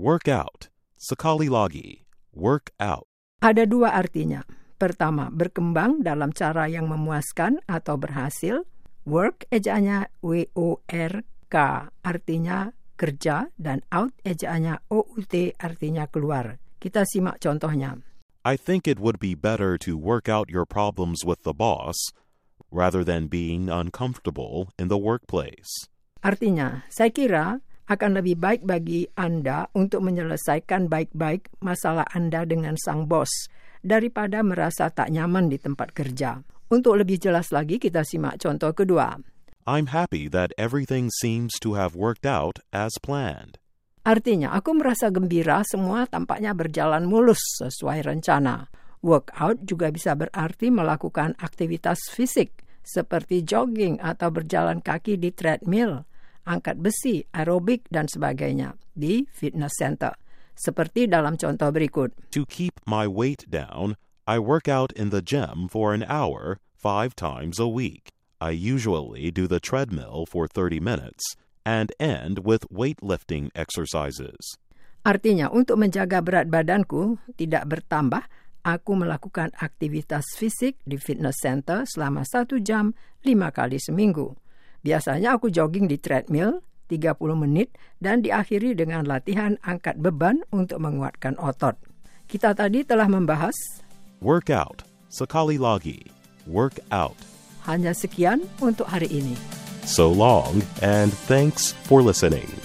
Work out. Sekali lagi. Work out. Ada dua artinya. Pertama, berkembang dalam cara yang memuaskan atau berhasil. Work ejaannya W-O-R-K artinya kerja dan out ejaannya O-U-T artinya keluar. Kita simak contohnya. I think it would be better to work out your problems with the boss rather than being uncomfortable in the workplace. Artinya, saya kira akan lebih baik bagi Anda untuk menyelesaikan baik-baik masalah Anda dengan sang bos daripada merasa tak nyaman di tempat kerja. Untuk lebih jelas lagi, kita simak contoh kedua. I'm happy that everything seems to have worked out as planned. Artinya, aku merasa gembira semua tampaknya berjalan mulus sesuai rencana. Workout juga bisa berarti melakukan aktivitas fisik seperti jogging atau berjalan kaki di treadmill angkat besi, aerobik, dan sebagainya di fitness center. Seperti dalam contoh berikut. To keep my weight down, I work out in the gym for an hour five times a week. I usually do the treadmill for 30 minutes and end with weightlifting exercises. Artinya, untuk menjaga berat badanku tidak bertambah, aku melakukan aktivitas fisik di fitness center selama satu jam lima kali seminggu. Biasanya aku jogging di treadmill 30 menit dan diakhiri dengan latihan angkat beban untuk menguatkan otot. Kita tadi telah membahas Workout. Sekali lagi. Work out. hanya sekian untuk hari ini. So long and thanks for listening.